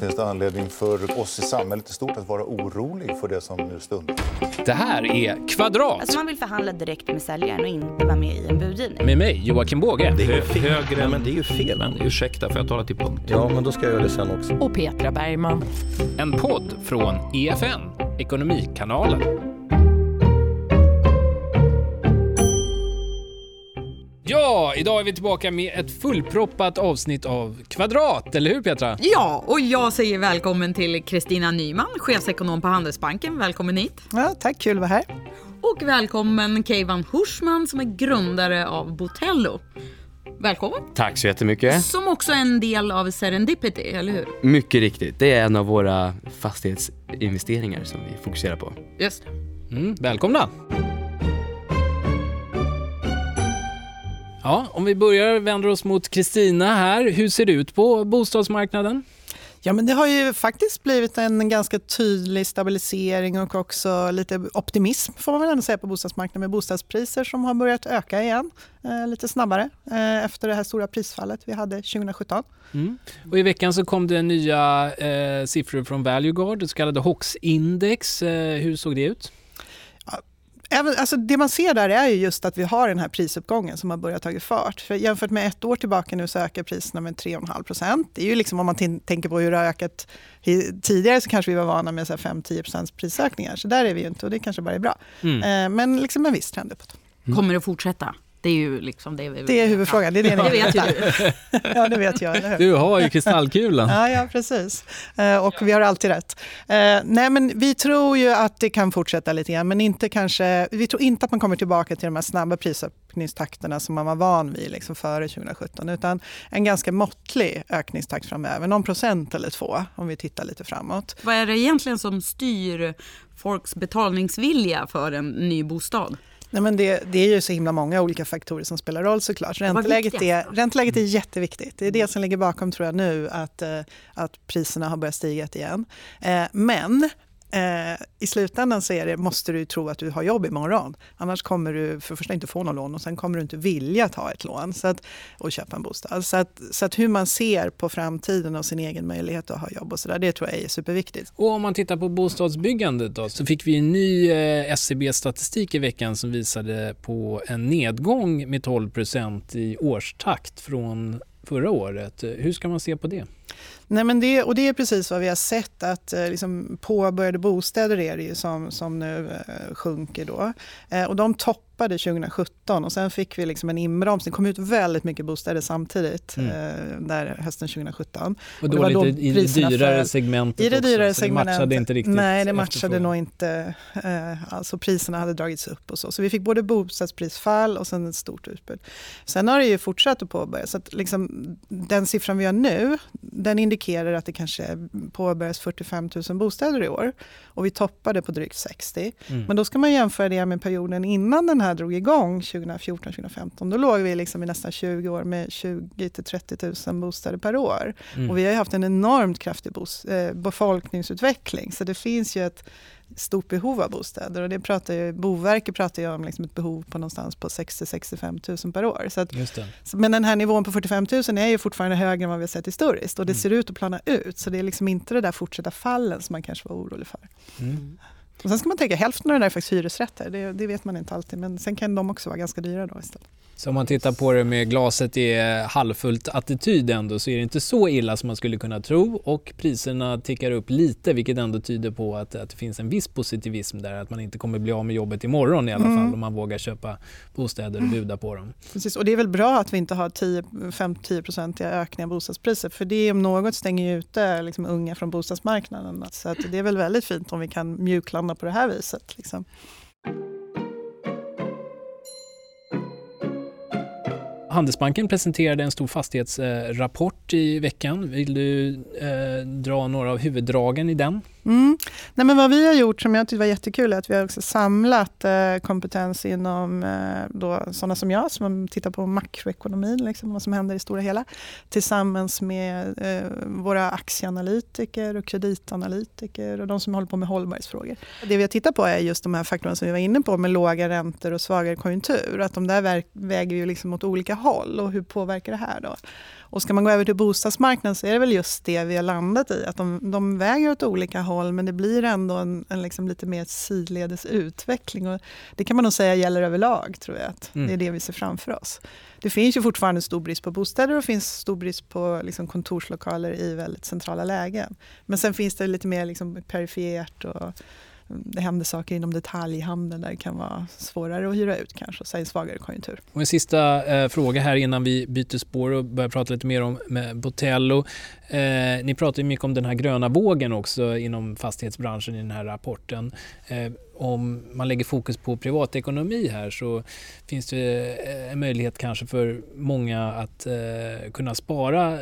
Finns det anledning för oss i samhället i stort att vara orolig för det som nu stundar? Det här är Kvadrat. Alltså man vill förhandla direkt med säljaren och inte vara med i en budgivning. Med mig, Joakim Båge. Det är ju fel. Högre Nej, men det är ju fel. Men ursäkta, får jag tala till punkt? Ja, men då ska jag göra det sen också. och Petra Bergman. En podd från EFN, Ekonomikanalen. Ja, idag är vi tillbaka med ett fullproppat avsnitt av Kvadrat, eller hur Petra? Ja, och jag säger välkommen till Kristina Nyman, chefsekonom på Handelsbanken. Välkommen hit. Ja, tack, kul att vara här. Och välkommen Keivan Hursman som är grundare av Botello. Välkommen. Tack så jättemycket. Som också är en del av Serendipity, eller hur? Mycket riktigt. Det är en av våra fastighetsinvesteringar som vi fokuserar på. Just det. Mm, välkomna! Ja, om vi börjar vända oss mot Kristina här. Hur ser det ut på bostadsmarknaden? Ja, men det har ju faktiskt blivit en ganska tydlig stabilisering och också lite optimism får man väl ändå säga på bostadsmarknaden med bostadspriser som har börjat öka igen eh, lite snabbare eh, efter det här stora prisfallet vi hade 2017. Mm. Och I veckan så kom det nya eh, siffror från Valueguard, det så kallade HOX-index. Eh, hur såg det ut? Även, alltså det man ser där är ju just att vi har den här prisuppgången som har börjat ta fart. För jämfört med ett år tillbaka nu så ökar priserna med 3,5 procent. Det är ju liksom om man tänker på hur det har ökat tidigare så kanske vi var vana med 5-10 procents prisökningar. Så där är vi ju inte och det kanske bara är bra. Mm. Eh, men liksom en viss trend uppåt. Mm. Kommer det fortsätta? Det är ju liksom det vi Det är huvudfrågan. Det, är det, det vet ju du. ja, det vet jag. Eller hur? Du har ju kristallkulan. ja, ja, precis. Eh, och vi har alltid rätt. Eh, nej, men vi tror ju att det kan fortsätta lite grann, men inte kanske, vi tror inte att man kommer tillbaka till de här snabba prisökningstakterna som man var van vid liksom före 2017, utan en ganska måttlig ökningstakt framöver, någon procent eller två om vi tittar lite framåt. Vad är det egentligen som styr folks betalningsvilja för en ny bostad? Nej, men det, det, är ju så himla många olika faktorer som spelar roll såklart. Ränteläget är, ränteläget är jätteviktigt. Det är det som ligger bakom tror jag nu att, eh, att priserna har börjat stiga igen. Eh, men Eh, I slutändan så är det, måste du tro att du har jobb imorgon. Annars kommer du för första inte få något lån och sen kommer du inte vilja ta ett lån så att, och köpa en bostad. Så att, så att hur man ser på framtiden och sin egen möjlighet att ha jobb och så där, det tror jag är superviktigt. Och om man tittar på bostadsbyggandet då, så fick vi en ny eh, SCB-statistik i veckan som visade på en nedgång med 12% i årstakt från förra året. Hur ska man se på det? Nej, men det, och det är precis vad vi har sett, att eh, liksom, påbörjade bostäder är det ju som, som nu eh, sjunker. Då. Eh, och de topp toppade 2017 och sen fick vi liksom en inbromsning. Det kom ut väldigt mycket bostäder samtidigt mm. eh, där hösten 2017. Och då, och då lite i det dyrare segmentet I det dyrare också, segmentet. det matchade inte riktigt Nej, det matchade nog inte. Eh, alltså priserna hade dragits upp och så. Så vi fick både bostadsprisfall och sen ett stort utbud. Sen har det ju fortsatt att påbörjas. Så att liksom, den siffran vi har nu, den indikerar att det kanske påbörjas 45 000 bostäder i år. Och vi toppade på drygt 60. Mm. Men då ska man jämföra det med perioden innan den här drog igång 2014-2015, då låg vi liksom i nästan 20 år med 20 30 000 bostäder per år. Mm. Och vi har haft en enormt kraftig eh, befolkningsutveckling, så det finns ju ett stort behov av bostäder. Och det pratar ju, Boverket pratar ju om liksom ett behov på någonstans på 60-65 000 per år. Så att, men den här nivån på 45 000 är ju fortfarande högre än vad vi har sett historiskt och det mm. ser ut att plana ut. Så det är liksom inte det där fortsatta fallen som man kanske var orolig för. Mm. Och sen ska man tänka, hälften av det där är faktiskt hyresrätter. Det, det, vet man inte alltid, men sen kan de också vara ganska dyra då istället. Så om man tittar på det med glaset är halvfullt attityd ändå så är det inte så illa som man skulle kunna tro och priserna tickar upp lite vilket ändå tyder på att, att det finns en viss positivism där att man inte kommer bli av med jobbet imorgon i alla mm. fall om man vågar köpa bostäder och buda på dem. Precis, och det är väl bra att vi inte har 5-10-procentiga ökningar av bostadspriser för det om något stänger ju ute liksom unga från bostadsmarknaden. Så det är väl väldigt fint om vi kan mjuklanda på det här viset. Liksom. Handelsbanken presenterade en stor fastighetsrapport i veckan. Vill du eh, dra några av huvuddragen i den? Mm. Nej, men vad vi har gjort som jag tyckte var jättekul är att vi har också samlat eh, kompetens inom eh, då, sådana som jag som tittar på makroekonomin, liksom, vad som händer i stora hela, tillsammans med eh, våra aktieanalytiker och kreditanalytiker och de som håller på med hållbarhetsfrågor. Det vi har tittat på är just de här faktorerna som vi var inne på med låga räntor och svagare konjunktur. Att de där väger ju liksom åt olika håll och hur påverkar det här då? Och ska man gå över till bostadsmarknaden så är det väl just det vi har landat i. Att de, de väger åt olika håll men det blir ändå en, en liksom lite mer sidledes utveckling. Och det kan man nog säga gäller överlag tror jag. Att mm. Det är det vi ser framför oss. Det finns ju fortfarande stor brist på bostäder och finns stor brist på liksom kontorslokaler i väldigt centrala lägen. Men sen finns det lite mer liksom perifert och det händer saker inom detaljhandeln där det kan vara svårare att hyra ut kanske, och en svagare konjunktur. Och en sista eh, fråga här innan vi byter spår och börjar prata lite mer om Botello. Eh, ni pratar mycket om den här gröna vågen också inom fastighetsbranschen i den här rapporten. Eh, om man lägger fokus på privatekonomi här så finns det eh, en möjlighet kanske för många att eh, kunna spara eh,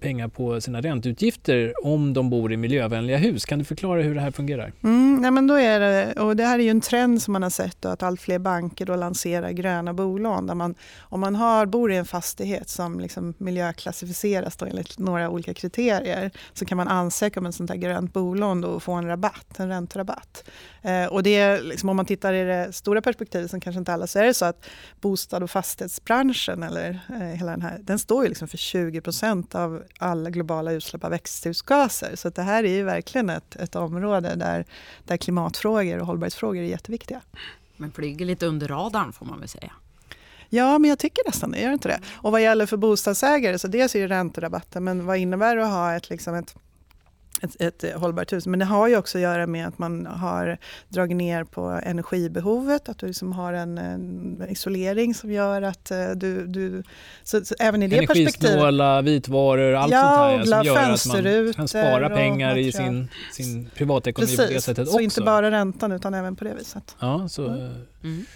pengar på sina ränteutgifter om de bor i miljövänliga hus. Kan du förklara hur det här fungerar? Mm, nej men då är det, och det här är ju en trend som man har sett då, att allt fler banker då lanserar gröna bolån. Där man, om man har, bor i en fastighet som liksom miljöklassificeras då enligt några olika olika kriterier så kan man ansöka om ett sånt här grönt bolån och få en rabatt, en ränterabatt. Eh, och det, är, liksom, om man tittar i det stora perspektivet, som kanske inte alla, så är det så att bostad och fastighetsbranschen, eller eh, hela den här, den står ju liksom för 20 procent av alla globala utsläpp av växthusgaser. Så det här är ju verkligen ett, ett område där, där klimatfrågor och hållbarhetsfrågor är jätteviktiga. Men flyger lite under radarn får man väl säga. Ja, men jag tycker nästan det. Gör inte det? Och vad gäller för bostadsägare, så dels är det ränterabatten, men vad innebär det att ha ett, liksom ett ett, ett hållbart hus. Men det har ju också att göra med att man har dragit ner på energibehovet, att du liksom har en, en isolering som gör att eh, du... du så, så även i det perspektivet... Energisnåla vitvaror, allt ja, sånt här som gör att man kan spara pengar i sin, sin privatekonomi Precis, på det sättet så också. inte bara räntan utan även på det viset. Ja, så mm.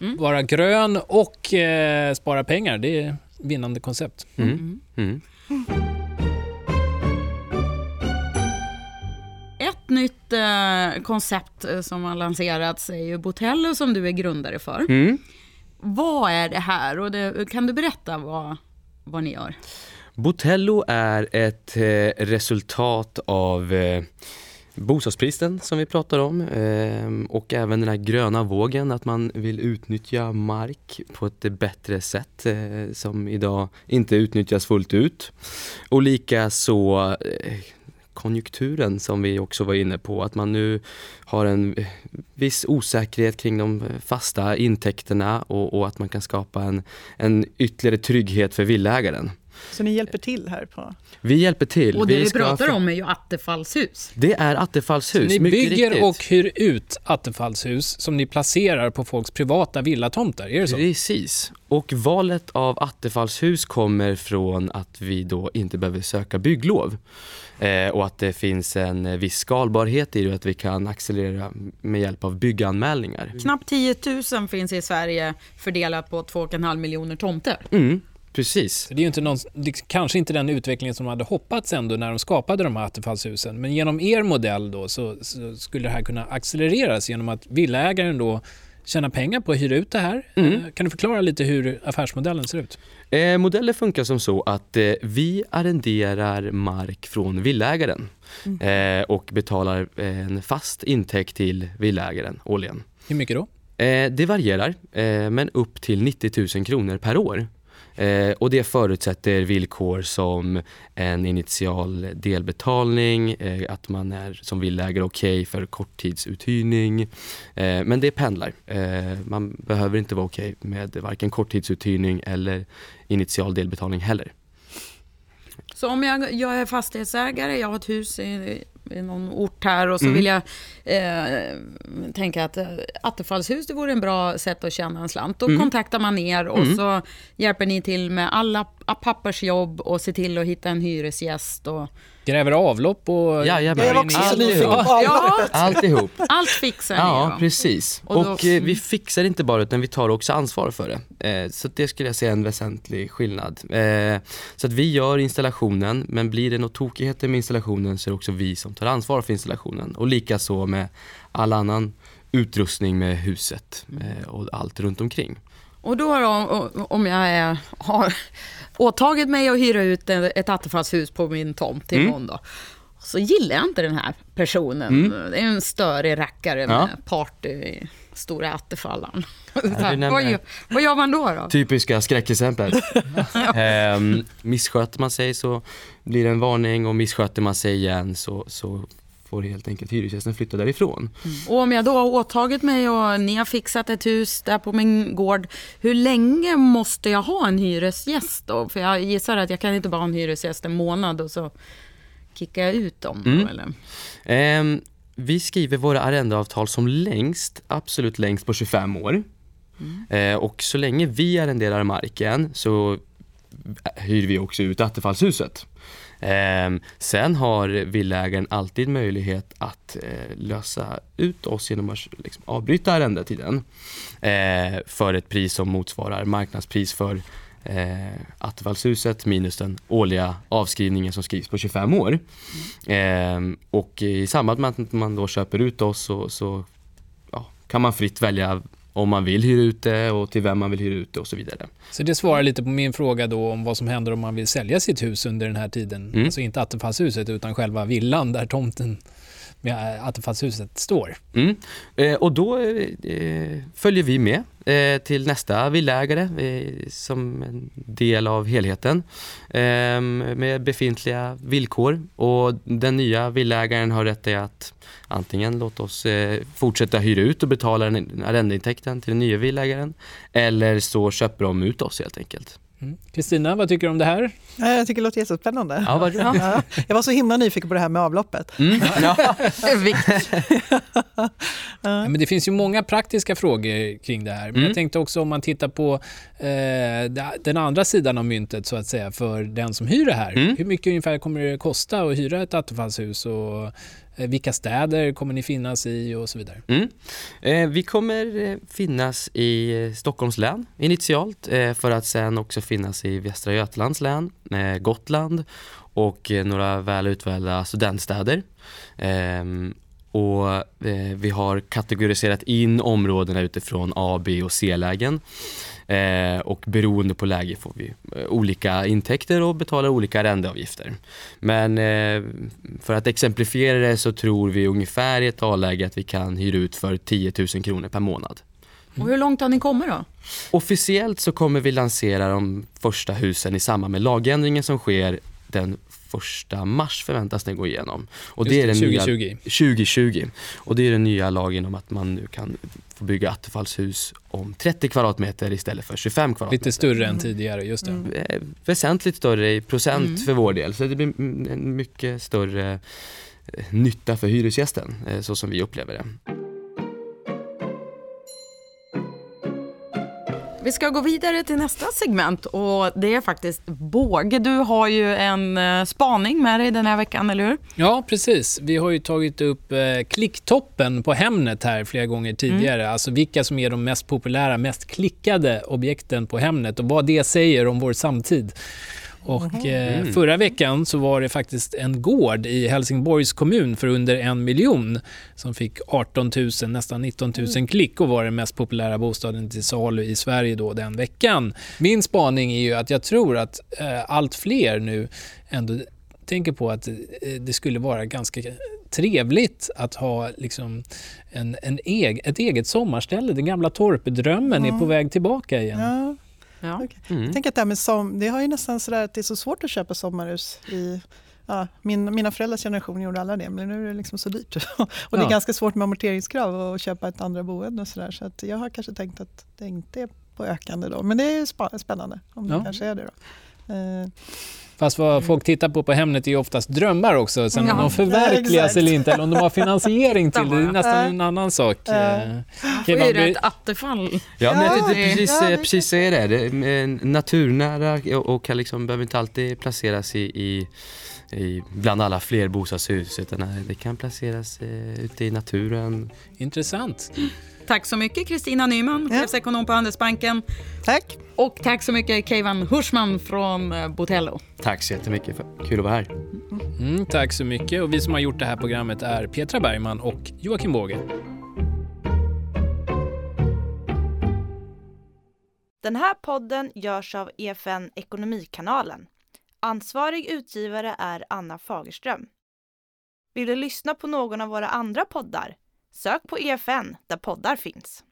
Mm. Mm. vara grön och eh, spara pengar, det är vinnande koncept. Mm. Mm. Ett nytt eh, koncept eh, som har lanserats är ju Botello som du är grundare för. Mm. Vad är det här och det, kan du berätta vad, vad ni gör? Botello är ett eh, resultat av eh, bostadsbristen som vi pratar om ehm, och även den här gröna vågen att man vill utnyttja mark på ett bättre sätt eh, som idag inte utnyttjas fullt ut. Och lika så eh, konjunkturen som vi också var inne på, att man nu har en eh, viss osäkerhet kring de fasta intäkterna och, och att man kan skapa en, en ytterligare trygghet för villägaren. Så ni hjälper till här? på? Vi hjälper till. Och det vi, vi pratar om är ju attefallshus. Det är attefallshus, Så Ni bygger riktigt. och hyr ut attefallshus som ni placerar på folks privata villatomter, är det så? Precis. Och valet av attefallshus kommer från att vi då inte behöver söka bygglov. Eh, och att det finns en viss skalbarhet i det, att vi kan accelerera med hjälp av bygganmälningar. Knappt 10 000 finns i Sverige fördelat på 2,5 miljoner tomter. Mm. Precis. Det är ju inte någon, kanske inte den utvecklingen som de hade hoppats ändå när de skapade de här attefallshusen. Men genom er modell då så, så skulle det här kunna accelereras genom att villaägaren då tjäna pengar på att hyra ut det här. Mm. Eh, kan du förklara lite hur affärsmodellen ser ut? Eh, modellen funkar som så att eh, vi arrenderar mark från villägaren mm. eh, och betalar en fast intäkt till villägaren årligen. Hur mycket då? Eh, det varierar, eh, men upp till 90 000 kronor per år. Eh, och det förutsätter villkor som en initial delbetalning, eh, att man är som villägare okej okay för korttidsuthyrning. Eh, men det pendlar. Eh, man behöver inte vara okej okay med varken korttidsuthyrning eller initial delbetalning heller. Så om jag, jag är fastighetsägare, jag har ett hus i i någon ort här och så mm. vill jag eh, tänka att eh, attefallshus det vore en bra sätt att tjäna en slant. Då mm. kontaktar man er och mm. så hjälper ni till med alla pappas jobb och se till att hitta en hyresgäst och Gräver avlopp och... Jajamän. Jag var också så Alltihop. nyfiken på Ja. avloppet. Alltihop. allt fixar ni Ja, då. precis. Och Och, då- eh, vi fixar inte bara utan vi tar också ansvar för det. Eh, så det skulle jag säga är en väsentlig skillnad. Eh, så att vi gör installationen, men blir det något tokigheter med installationen så är det också vi som tar ansvar för installationen. Och likaså med all annan utrustning med huset eh, och allt runt omkring. Och då o- om jag är, har åtagit mig att hyra ut ett attefallshus på min tomt till Mm. någon då. Så gillar jag inte den här personen. Det är en störig rackare med Ja. party i stora attefallan. nämner vad, gör, vad gör man då? då? Typiska skräckexempel. eh, missköter man sig så blir det en varning och missköter man sig igen så, så får helt enkelt hyresgästen flytta därifrån. Och om jag då har åtagit mig och ni har fixat ett hus där på min gård. Hur länge måste jag ha en hyresgäst då? För jag gissar att jag kan inte bara ha en hyresgäst en månad och så kickar jag ut dem. då, Mm. Eller? Ehm, vi skriver våra arrendeavtal som längst, absolut längst på 25 år. Eh, och så länge vi arrenderar marken så hyr vi också ut attefallshuset. Ehm, sen har villägaren alltid möjlighet att eh, lösa ut oss genom att liksom, avbryta arrendetiden eh, för ett pris som motsvarar marknadspris för eh, attefallshuset minus den årliga avskrivningen som skrivs på 25 år. Eh, och i samband med att man då köper ut oss så, så ja, kan man fritt välja om man vill hyra ut det och till vem man vill hyra ut det och så vidare. Så det svarar lite på min fråga då om vad som händer om man vill sälja sitt hus under den här tiden. Mm. Alltså inte attefallshuset utan själva villan där tomten med attefallshuset står. Mm. Eh, och då eh, följer vi med eh, till nästa villägare eh, som en del av helheten eh, med befintliga villkor och den nya villägaren har rätt i att antingen låta oss eh, fortsätta hyra ut och betala arrendeintäkten till den nya villägaren eller så köper de ut oss helt enkelt. Mm. Kristina, vad tycker du om det här? Ja, Jag tycker det låter jättespännande. Ja, vad. Ja, jag var så himla nyfiken på det här med avloppet. Mm. Ja. Ja, men det finns ju många praktiska frågor kring det här. Men Mm. jag tänkte också om man tittar på eh, den andra sidan av myntet så att säga för den som hyr det här. Mm. Hur mycket ungefär kommer det kosta att hyra ett attefallshus och Eh, vilka städer kommer ni finnas i och så vidare? Mm. Eh, vi kommer eh, finnas i eh, Stockholms län initialt eh, för att sen också finnas i Västra Götalands län, eh, Gotland och några väl utvalda studentstäder. Ehm, och eh, vi har kategoriserat in områdena utifrån A, B och C-lägen. Eh, och beroende på läge får vi eh, olika intäkter och betalar olika arrendeavgifter. Men eh, för att exemplifiera det så tror vi ungefär i ett A-läge att vi kan hyra ut för 10 000 kronor per månad. Och hur långt har ni kommit då? Officiellt så kommer vi lansera de första husen i samband med lagändringen som sker den första mars förväntas den gå igenom. Och Just är den 2020. Nya, 2020. Och det är den nya lagen om att man nu kan få bygga attefallshus om 30 kvadratmeter istället för 25 kvadratmeter. Lite större än tidigare, just det. Mm. Eh, väsentligt större i procent Mm. för vår del. Så det blir en mycket större eh, nytta för hyresgästen, eh, så som vi upplever det. Vi ska gå vidare till nästa segment och det är faktiskt Båge. Du har ju en eh, spaning med dig den här veckan, eller hur? Ja, precis. Vi har ju tagit upp eh, klicktoppen på Hemnet här flera gånger tidigare. Alltså vilka som är de mest populära, mest klickade objekten på Hemnet och vad det säger om vår samtid. Och eh, förra veckan så var det faktiskt en gård i Helsingborgs kommun för under en miljon som fick 18 000, nästan 19 000 klick och var den mest populära bostaden till salu i Sverige då den veckan. Min spaning är ju att jag tror att eh, allt fler nu ändå tänker på att eh, det skulle vara ganska trevligt att ha liksom en, en eg, ett eget sommarställe. Den gamla torpdrömmen är på väg tillbaka igen. Ja, Ja. Mm. jag tänker att det, här med som, det har ju nästan sådär att det är så svårt att köpa sommarhus. I, ja, min, mina föräldrars generation gjorde alla det, men nu är det liksom så dyrt. och det är Ja. ganska svårt med amorteringskrav och att köpa ett andra boende. Och så där, så att jag har kanske tänkt att det inte är på ökande då. Men det är spännande om det Ja. kanske är det. Då. Eh, Fast vad folk tittar på på Hemnet är ju oftast drömmar också. Sen om Ja, de förverkligas eller inte, eller om de har finansiering till det, det är nästan en annan sak. Ja. Det är Kevan, ju blir- ett attefall. Ja, men jag tänkte precis, ja, eh, det- precis säga det. det är naturnära och, och kan liksom, behöver inte alltid placeras i, i, i bland alla fler bostadshus utan eh, det kan placeras eh, ute i naturen. Intressant. Tack så mycket Kristina Nyman, Ja. chefsekonom på Handelsbanken. Tack. Och tack så mycket Keivan Hursman från eh, Botello. Tack så jättemycket, för, kul att vara här. Mm, tack så mycket. Och vi som har gjort det här programmet är Petra Bergman och Joakim Båge. Den här podden görs av EFN Ekonomikanalen. Ansvarig utgivare är Anna Fagerström. Vill du lyssna på någon av våra andra poddar? Sök på EFN där poddar finns.